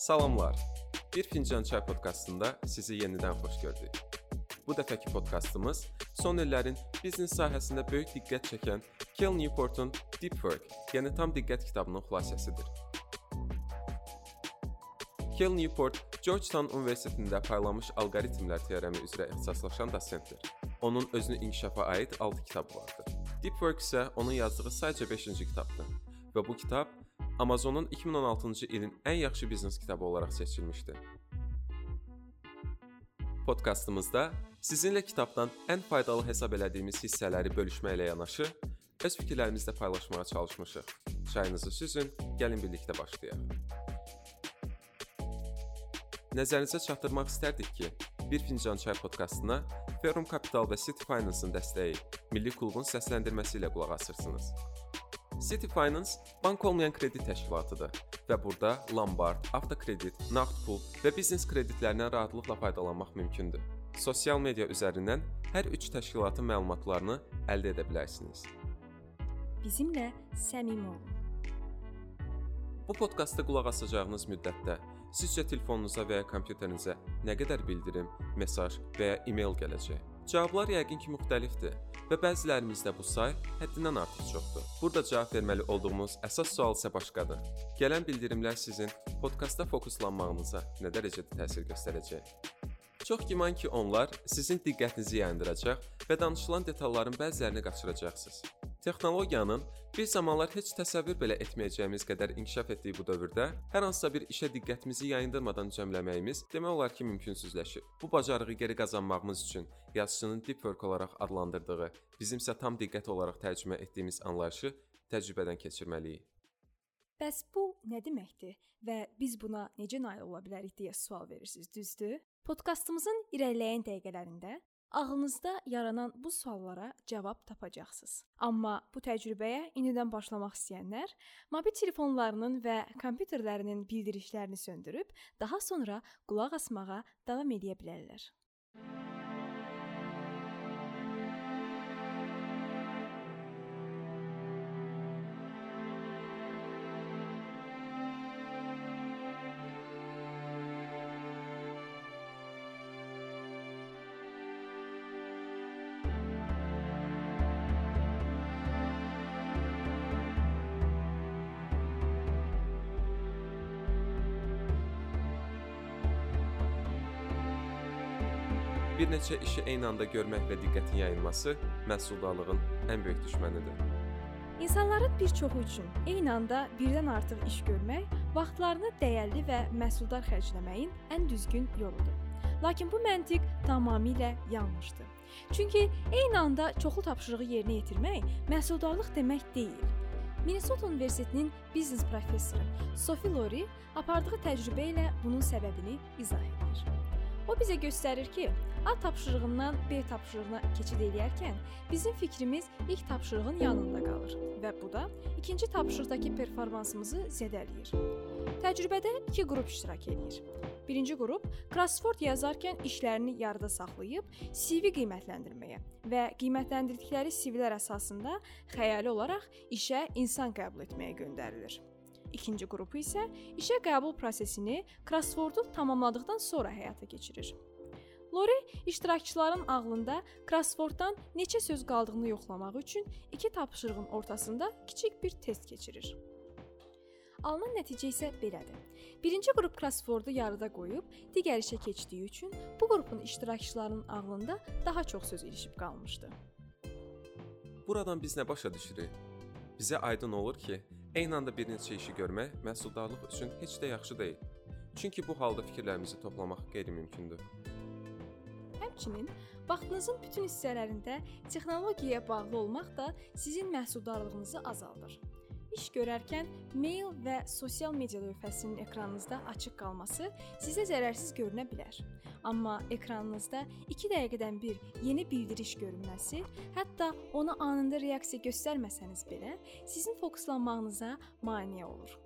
Salamlar. Bir fincan çay podkastında sizi yenidən xoş gördük. Bu dəfəki podkastımız son illərin biznes sahəsində böyük diqqət çəkən Cal Newportun Deep Work, yəni tam diqqət kitabının xülasəsidir. Cal Newport Georgetown Universitetində paylanmış alqoritmlər teoremi üzrə ixtisaslaşan dosentdir. Onun özünü inkişafa aid 6 kitabı vardır. Deep Work isə onun yazdığı sadəcə 5-ci kitabdır və bu kitab Amazonun 2016-cı ilin ən yaxşı biznes kitabı olaraq seçilmişdi. Podkastımızda sizinlə kitabdan ən faydalı hesab elədiyimiz hissələri bölüşməklə yanaşı, öz fikirlərimizi də paylaşmağa çalışmışıq. Çayınızı süzün, gəlin birlikdə başlayaq. Nəzərinizə çatdırmaq istərdik ki, Bir Fincan Çay podkastına Ferrum Capital və City Finance-ın dəstəyi Milli Klubun səsləndirməsi ilə qulaq asırsınız. City Finance bank olmayan kredit təşkilatıdır və burada lombard, avtokredit, nağd pul və biznes kreditlərindən rahatlıqla faydalanmaq mümkündür. Sosial media üzərindən hər üç təşkilatın məlumatlarını əldə edə bilərsiniz. Bizimlə səmimi olun. Bu podkastda qulaq asacağınız müddətdə sizcə telefonunuza və ya kompüterinizə nə qədər bildirim, mesaj və ya e-mail gələcək? Cavablar yəqin ki müxtəlifdir və bəzilərimizdə bu say həddindən artıq çoxdur. Burada cavab verməli olduğumuz əsas sual isə başqadır. Gələn bildirimlər sizin podkastda fokuslanmağınıza nə dərəcədə təsir göstərəcək? Çox güman ki, onlar sizin diqqətinizi yayındıracaq və danışılan detalların bəzilərini qaçıracaqsınız. Texnologiyanın bir zamanlar heç təsəvvür belə etməyəcəyimiz qədər inkişaf etdiyi bu dövrdə hər hansısa bir işə diqqətimizi yayındırmadan cəmləməyimiz demək olar ki, mümkünsüzləşib. Bu bacarığı geri qazanmağımız üçün yazıçının deep work olaraq adlandırdığı, bizim isə tam diqqət olaraq tərcümə etdiyimiz anlayışı təcrübədən keçirməliyik. Bəs bu nə deməkdir və biz buna necə nail ola bilərik deyə sual verirsiniz, düzdür? Podkastımızın irəliləyən dəqiqələrində Ağlınızda yaranan bu suallara cavab tapacaqsınız. Amma bu təcrübəyə indidən başlamaq istəyənlər mobil telefonlarının və kompüterlərinin bildirişlərini söndürüb, daha sonra qulaq asmağa davam edə bilərlər. Bir neçə işi eyni anda görmək və diqqətin yayılması məhsuldarlığın ən böyük düşmənidir. İnsanların bir çoxu üçün eyni anda birdən artıq iş görmək vaxtlarını dəyərli və məhsuldar xərcləməyin ən düzgün yoludur. Lakin bu məntiq tamamilə yanlışdır. Çünki eyni anda çoxlu tapşırığı yerinə yetirmək məhsuldarlıq demək deyil. Minnesota Universitetinin biznes professoru Sophie Lori apardığı təcrübə ilə bunun səbəbini izah edir. O bizə göstərir ki, A tapşırığından B tapşırığına keçid eləyərkən bizim fikrimiz ilk tapşırığın yanında qalır və bu da ikinci tapşırıqdakı performansımızı zədələyir. Təcrübədə iki qrup iştirak edir. Birinci qrup crossword yazarkən işlərini yarıda saxlayıb CV qiymətləndirməyə və qiymətləndirdikləri CV-lər əsasında xəyali olaraq işə insan qəbul etməyə göndərilir. İkinci qrupu isə işə qəbul prosesini crosswordu tamamladıqdan sonra həyata keçirir. Lori iştirakçıların ağlında crossworddan neçə söz qaldığını yoxlamaq üçün iki tapşırığın ortasında kiçik bir test keçirir. Alınan nəticə isə belədir. Birinci qrup crosswordu yarıda qoyub digər işə keçdiyi üçün bu qrupun iştirakçılarının ağlında daha çox söz ilişib qalmışdı. Buradan biz nə başa düşürük? Bizə aydın olur ki, Eyni anda bir neçə işi görmək məhsuldarlıq üçün heç də yaxşı deyil. Çünki bu halda fikirlərimizi toplamaq qeyri-mümkündür. Həmçinin vaxtınızın bütün hissələrində texnologiyaya bağlı olmaq da sizin məhsuldarlığınızı azaldır. İş görərkən mail və sosial media lövhəsinin ekranınızda açıq qalması sizə zərərsiz görünə bilər. Amma ekranınızda 2 dəqiqədən bir yeni bildiriş görünməsi, hətta ona anında reaksiya göstərməsəniz belə, sizin fokuslanmağınıza maneə olur.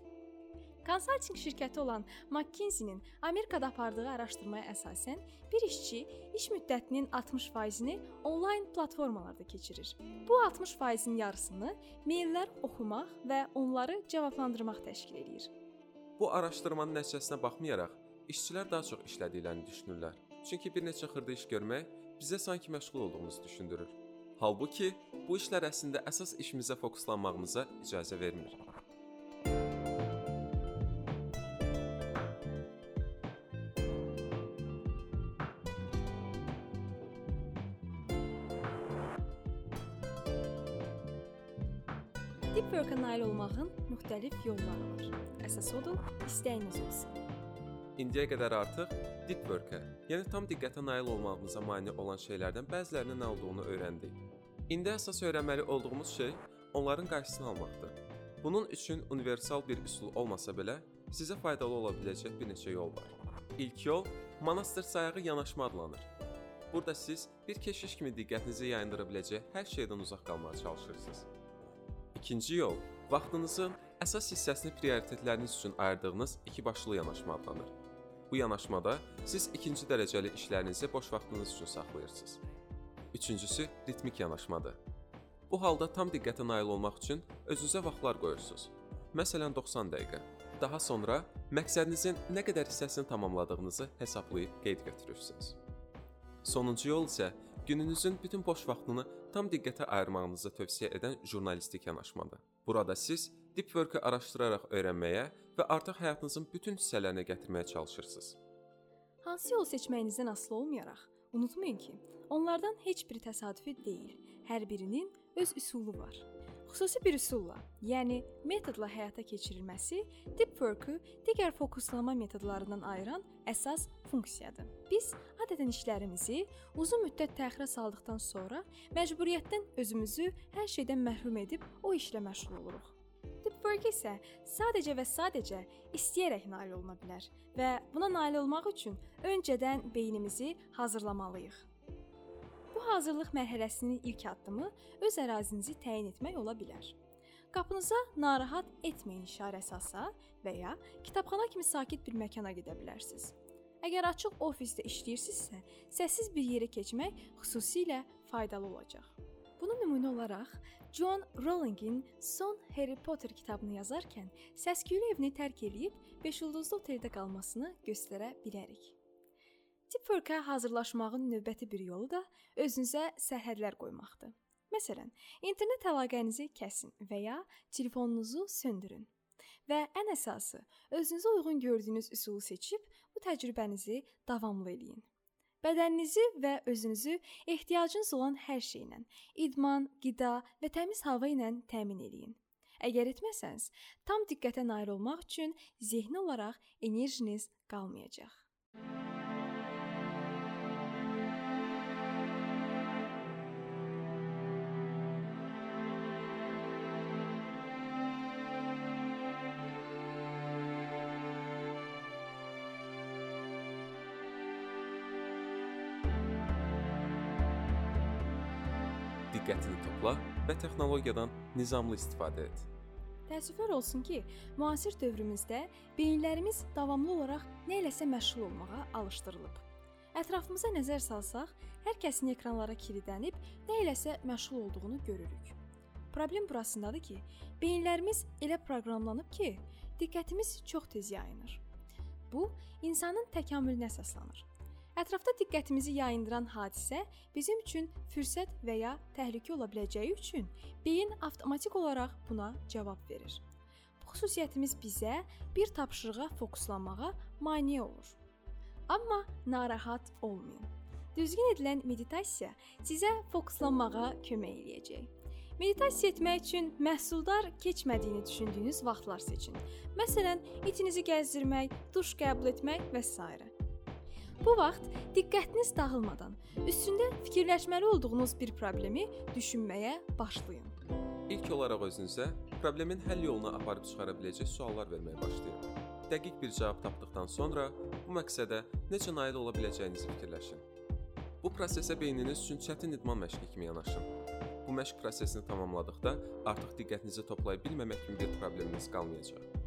Konsaltinq şirkəti olan McKinsey-nin Amerikada apardığı araşdırmaya əsasən bir işçi iş müddətinin 60%-ni onlayn platformalarda keçirir. Bu 60%-in yarısını maillər oxumaq və onları cavablandırmaq təşkil edir. Bu araşdırmanın nəticəsinə baxmayaraq, işçilər daha çox işlədiklərini düşünürlər. Çünki bir neçə xırda iş görmək bizə sanki məşğul olduğumuzu düşündürür. Halbuki bu işlər əslində əsas işimizə fokuslanmağımıza icazə vermir. Nail olmağın müxtəlif yolları var. Əsas odur, istəyiniz olsun. İndiyə qədər artıq deep work-ə, yəni tam diqqətə nail olmağımıza mane olan şeylərdən bəzilərinin nə olduğunu öyrəndik. İndi əsas öyrənməli olduğumuz şey onların qarşısını almaqdır. Bunun üçün universal bir üsul olmasa belə, sizə faydalı ola biləcək bir neçə yol var. İlk yol monastır sayağı yanaşma adlanır. Burada siz bir keşiş kimi diqqətinizi yayındıra biləcək hər şeydən uzaq qalmağa çalışırsınız. İkinci yol vaxtınızın əsas hissəsini prioritetləriniz üçün ayırdığınız iki başlı yanaşma adlanır. Bu yanaşmada siz ikinci dərəcəli işlərinizi boş vaxtınız üçün saxlayırsınız. Üçüncüsü ritmik yanaşmadır. Bu halda tam diqqətə nail olmaq üçün özünüzə vaxtlar qoyursunuz. Məsələn 90 dəqiqə. Daha sonra məqsədinizin nə qədər hissəsini tamamladığınızı hesablayıb qeyd götürürsünüz. Sonuncu yol isə gününüzün bütün boş vaxtını tam diqqətə ayırmağınızı tövsiyə edən jurnalistik yanaşmadır. Burada siz deep work-ı araşdıraraq öyrənməyə və artıq həyatınızın bütün hissələrinə gətirməyə çalışırsınız. Hansı yol seçməyinizdən asılı olmayaraq, unutmayın ki, onlardan heç biri təsadüfi deyil. Hər birinin öz üsulu var. Xüsusi bir üsulla, yəni metodla həyata keçirilməsi deep work-ı digər fokuslama metodlarından ayıran əsas funksiyadır. Biz adətən işlərimizi uzun müddət təxirə saldıqdan sonra məcburiyyətdən özümüzü hər şeydən məhrum edib o işlə məşğul oluruq. Deep work isə sadəcə və sadəcə istəyərək nail oluna bilər və buna nail olmaq üçün öncədən beynimizi hazırlamalıyıq. Bu hazırlıq mərhələsinin ilk addımı öz ərazinizi təyin etmək ola bilər. Qapınıza narahat etməyin işarəsi asa və ya kitabxana kimi sakit bir məkana gedə bilərsiniz. Əgər açıq ofisdə işləyirsinizsə, səssiz bir yerə keçmək xüsusilə faydalı olacaq. Buna nümunə olaraq John Rowling-in son Harry Potter kitabını yazarkən səs-küylü evini tərk edib 5 ulduzlu oteldə qalmasını göstərə bilərik. Deep work-a hazırlaşmağın növbəti bir yolu da özünüzə sərhədlər qoymaqdır. Məsələn, internet əlaqənizi kəsin və ya telefonunuzu söndürün. Və ən əsası, özünüzə uyğun gördüyünüz üsulu seçib bu təcrübənizi davamlı eləyin. Bədəninizi və özünüzü ehtiyacınız olan hər şeylə, idman, qida və təmiz hava ilə təmin eləyin. Əgər etməsəniz, tam diqqətə nail olmaq üçün zehni olaraq enerjiniz qalmayacaq. Və texnologiyadan nizamlı istifadə et. Təəssüflər olsun ki, müasir dövrümüzdə beyinlərimiz davamlı olaraq nə eləsə məşğul olmağa alışdırılıb. Ətrafımıza nəzər salsaq, hər kəsin ekranlara kilidlənib nə eləsə məşğul olduğunu görürük. Problem burasındadır ki, beyinlərimiz elə proqramlanıb ki, diqqətimiz çox tez yayınır. Bu, insanın təkamülünə əsaslanır. Ətrafda diqqətimizi yayındıran hadisə bizim üçün fürsət və ya təhlükə ola biləcəyi üçün beyin avtomatik olaraq buna cavab verir. Bu xüsusiyyətimiz bizə bir tapşırığa fokuslanmağa maneə olur. Amma narahat olmayın. Düzgün edilən meditasiya sizə fokuslanmağa kömək eləyəcək. Meditasiya etmək üçün məhsuldar keçmədiyini düşündüyünüz vaxtlar seçin. Məsələn, itinizi gəzdirmək, duş qəbul etmək və s. Bu vaxt diqqətiniz dağılmadan üstündə fikirləşməli olduğunuz bir problemi düşünməyə başlayın. İlk olaraq özünüzə problemin həll yoluna aparıb çıxara biləcək suallar verməyə başlayın. Dəqiq bir cavab tapdıqdan sonra bu məqsədə necə nail ola biləcəyinizi fikirləşin. Bu prosesə beyniniz üçün çətin idman məşqi kimi yanaşın. Bu məşq prosesini tamamladıqda artıq diqqətinizi toplaya bilməmək kimi bir probleminiz qalmayacaq.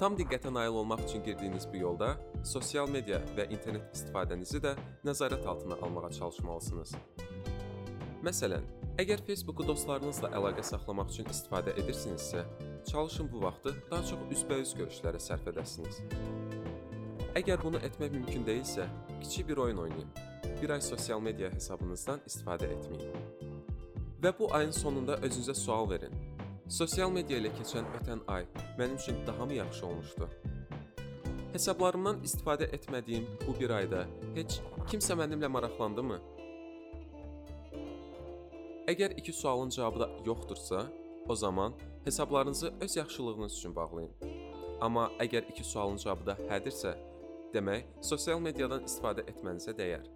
Tam diqqətə nail olmaq üçün girdiyiniz bu yolda sosial media və internet istifadənizi də nəzarət altına almağa çalışmalısınız. Məsələn, əgər Facebooku dostlarınızla əlaqə saxlamaq üçün istifadə edirsinizsə, çalışın bu vaxtı daha çox üzbəüz görüşlərə sərf edəsiniz. Əgər bunu etmək mümkün deyilsə, kiçik bir oyun oynayın. Bir ay sosial media hesabınızdan istifadə etməyin. Və bu ayın sonunda özünüzə sual verin. Sosial media ilə keçən ötən ay mənim üçün daha mı yaxşı olmuşdu? Hesablarımdan istifadə etmədiyim bu bir ayda heç kimsə mənimlə maraqlandımı? Əgər iki sualın cavabı da yoxdursa, o zaman hesablarınızı öz yaxşılığınız üçün bağlayın. Amma əgər iki sualın cavabı da hədirsə, demək sosial mediadan istifadə etmənizə dəyər.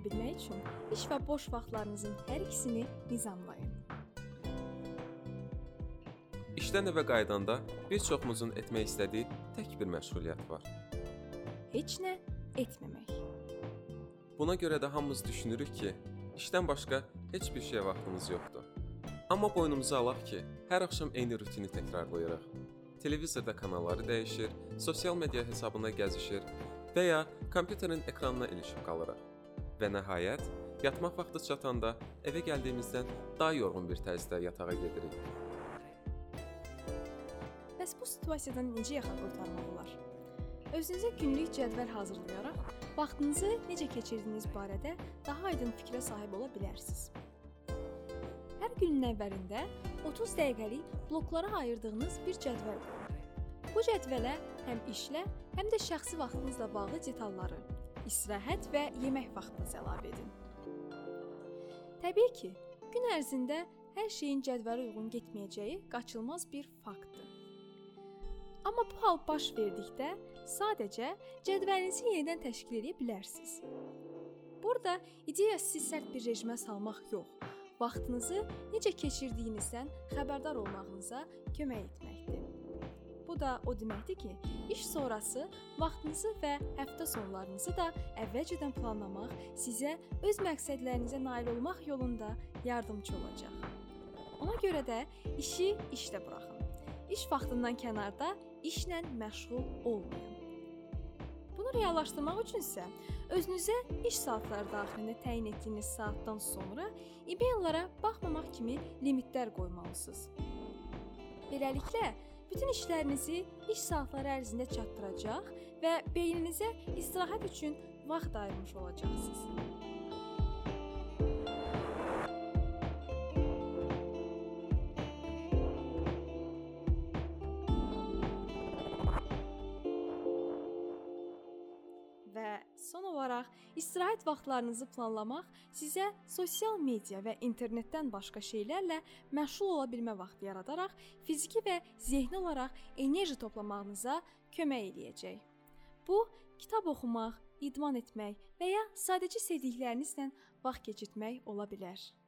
Ayıra bilmək üçün iş və boş vaxtlarınızın hər ikisini nizamlayın. İşdən evə qayıdanda bir çoxumuzun etmək istədiyi tək bir məşğuliyyət var. Heç nə etməmək. Buna görə də hamımız düşünürük ki, işdən başqa heç bir şeyə vaxtımız yoxdur. Amma boynumuza alaq ki, hər axşam eyni rutini təkrarlayırıq. Televizorda kanalları dəyişir, sosial media hesabına gəzişir və ya kompüterin ekranına ilişib qalırıq. Və nəhayət, yatmaq vaxtı çatanda evə gəldiyimizdən daha yorğun bir tərzdə yatağa gedirik. Bəs bu situasiyadan necə yaxa qurtarmaq olar? Özünüzə günlük cədvəl hazırlayaraq vaxtınızı necə keçirdiyiniz barədə daha aydın fikrə sahib ola bilərsiniz. Hər günün əvvəlində 30 dəqiqəlik bloklara ayırdığınız bir cədvəl qurun. Bu cədvələ həm işlə, həm də şəxsi vaxtınızla bağlı detalları, istirahət və yemək vaxtınızı əlavə edin. Təbii ki, gün ərzində hər şeyin cədvələ uyğun getməyəcəyi qaçılmaz bir faktdır. Amma bu hal baş verdikdə sadəcə cədvəlinizi yenidən təşkil edə bilərsiniz. Burada ideya sizi sərt bir rejimə salmaq yox, vaxtınızı necə keçirdiyinizdən xəbərdar olmağınıza kömək etməkdir. Da o deməkdir ki, iş sonrası vaxtınızı və həftə sonlarınızı da əvvəlcədən planlamaq sizə öz məqsədlərinizə nail olmaq yolunda yardımcı olacaq. Ona görə də işi işdə buraxın. İş vaxtından kənarda işlə məşğul olmayın. Bunu reallaşdırmaq üçün isə özünüzə iş saatları daxilində təyin etdiyiniz saatdan sonra e-maillara baxmamaq kimi limitlər qoymalısınız. Beləliklə, bütün işlərinizi iş saatları ərzində çatdıracaq və beyninizə istirahət üçün vaxt ayırmış olacaqsınız. Olaraq istirahət vaxtlarınızı planlamaq sizə sosial media və internetdən başqa şeylərlə məşğul ola bilmə vaxtı yaradaraq fiziki və zehni olaraq enerji toplamağınıza kömək eləyəcək. Bu kitab oxumaq, idman etmək və ya sadəcə sevdiklərinizlə vaxt keçirtmək ola bilər.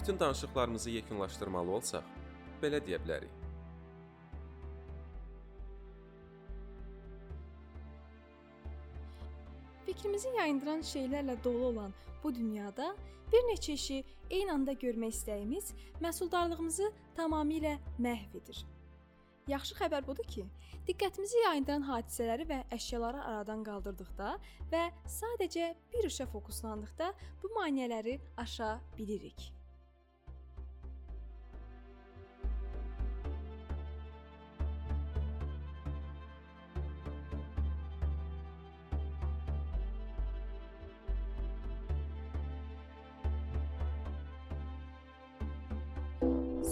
Bütün danışıqlarımızı yekunlaşdırmalı olsaq, belə deyə bilərik. Fikrimizi yayındıran şeylərlə dolu olan bu dünyada bir neçə işi eyni anda görmək istəyimiz məhsuldarlığımızı tamamilə məhv edir. Yaxşı xəbər budur ki, diqqətimizi yayındıran hadisələri və əşyaları aradan qaldırdıqda və sadəcə bir işə fokuslandıqda bu maneələri aşa bilirik.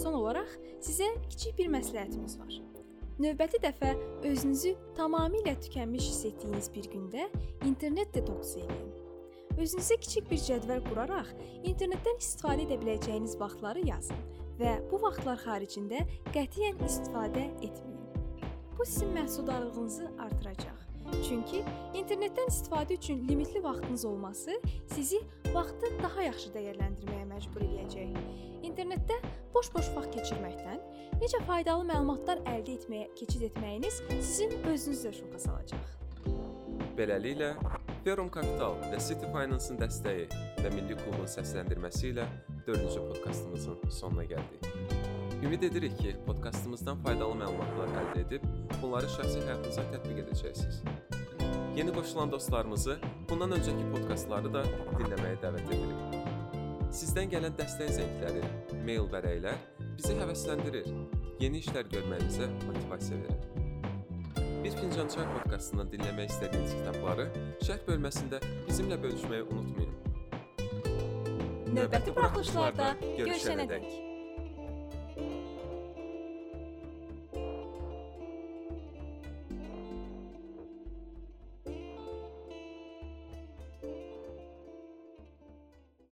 Son olaraq sizə kiçik bir məsləhətimiz var. Növbəti dəfə özünüzü tamamilə tükənmiş hiss etdiyiniz bir gündə internet detoksu edin. Özünüzə kiçik bir cədvəl quraraq internetdən istifadə edə biləcəyiniz vaxtları yazın və bu vaxtlar xaricində qətiyyən istifadə etməyin. Bu sizin məhsuldarlığınızı artıracaq. Çünki internetdən istifadə üçün limitli vaxtınız olması sizi vaxtı daha yaxşı dəyərləndirməyə məcbur eləyəcək. İnternetdə boş-boş vaxt keçirməkdən necə faydalı məlumatlar əldə etməyə keçid etməyiniz sizin özünüzü də şoka salacaq. Beləliklə, Verum Capital və City Finance-ın dəstəyi və Milli Klubun səsləndirməsi ilə 4-cü podkastımızın sonuna gəldik. Ümid edirik ki, podkastımızdan faydalı məlumatlar əldə edib bunları şəxsi həyatınıza tətbiq edəcəksiniz. Yeni qoşulan dostlarımızı bundan öncəki podkastları da dinləməyə dəvət edirik. Sizdən gələn dəstək zəngləri, mail vərəqlər bizi həvəsləndirir, yeni işlər görməyimizə motivasiya verir. Bir fincan çay podkastından dinləmək istədiyiniz kitabları şərh bölməsində bizimlə bölüşməyi unutmayın. Növbəti buraxılışlarda görüşənədək.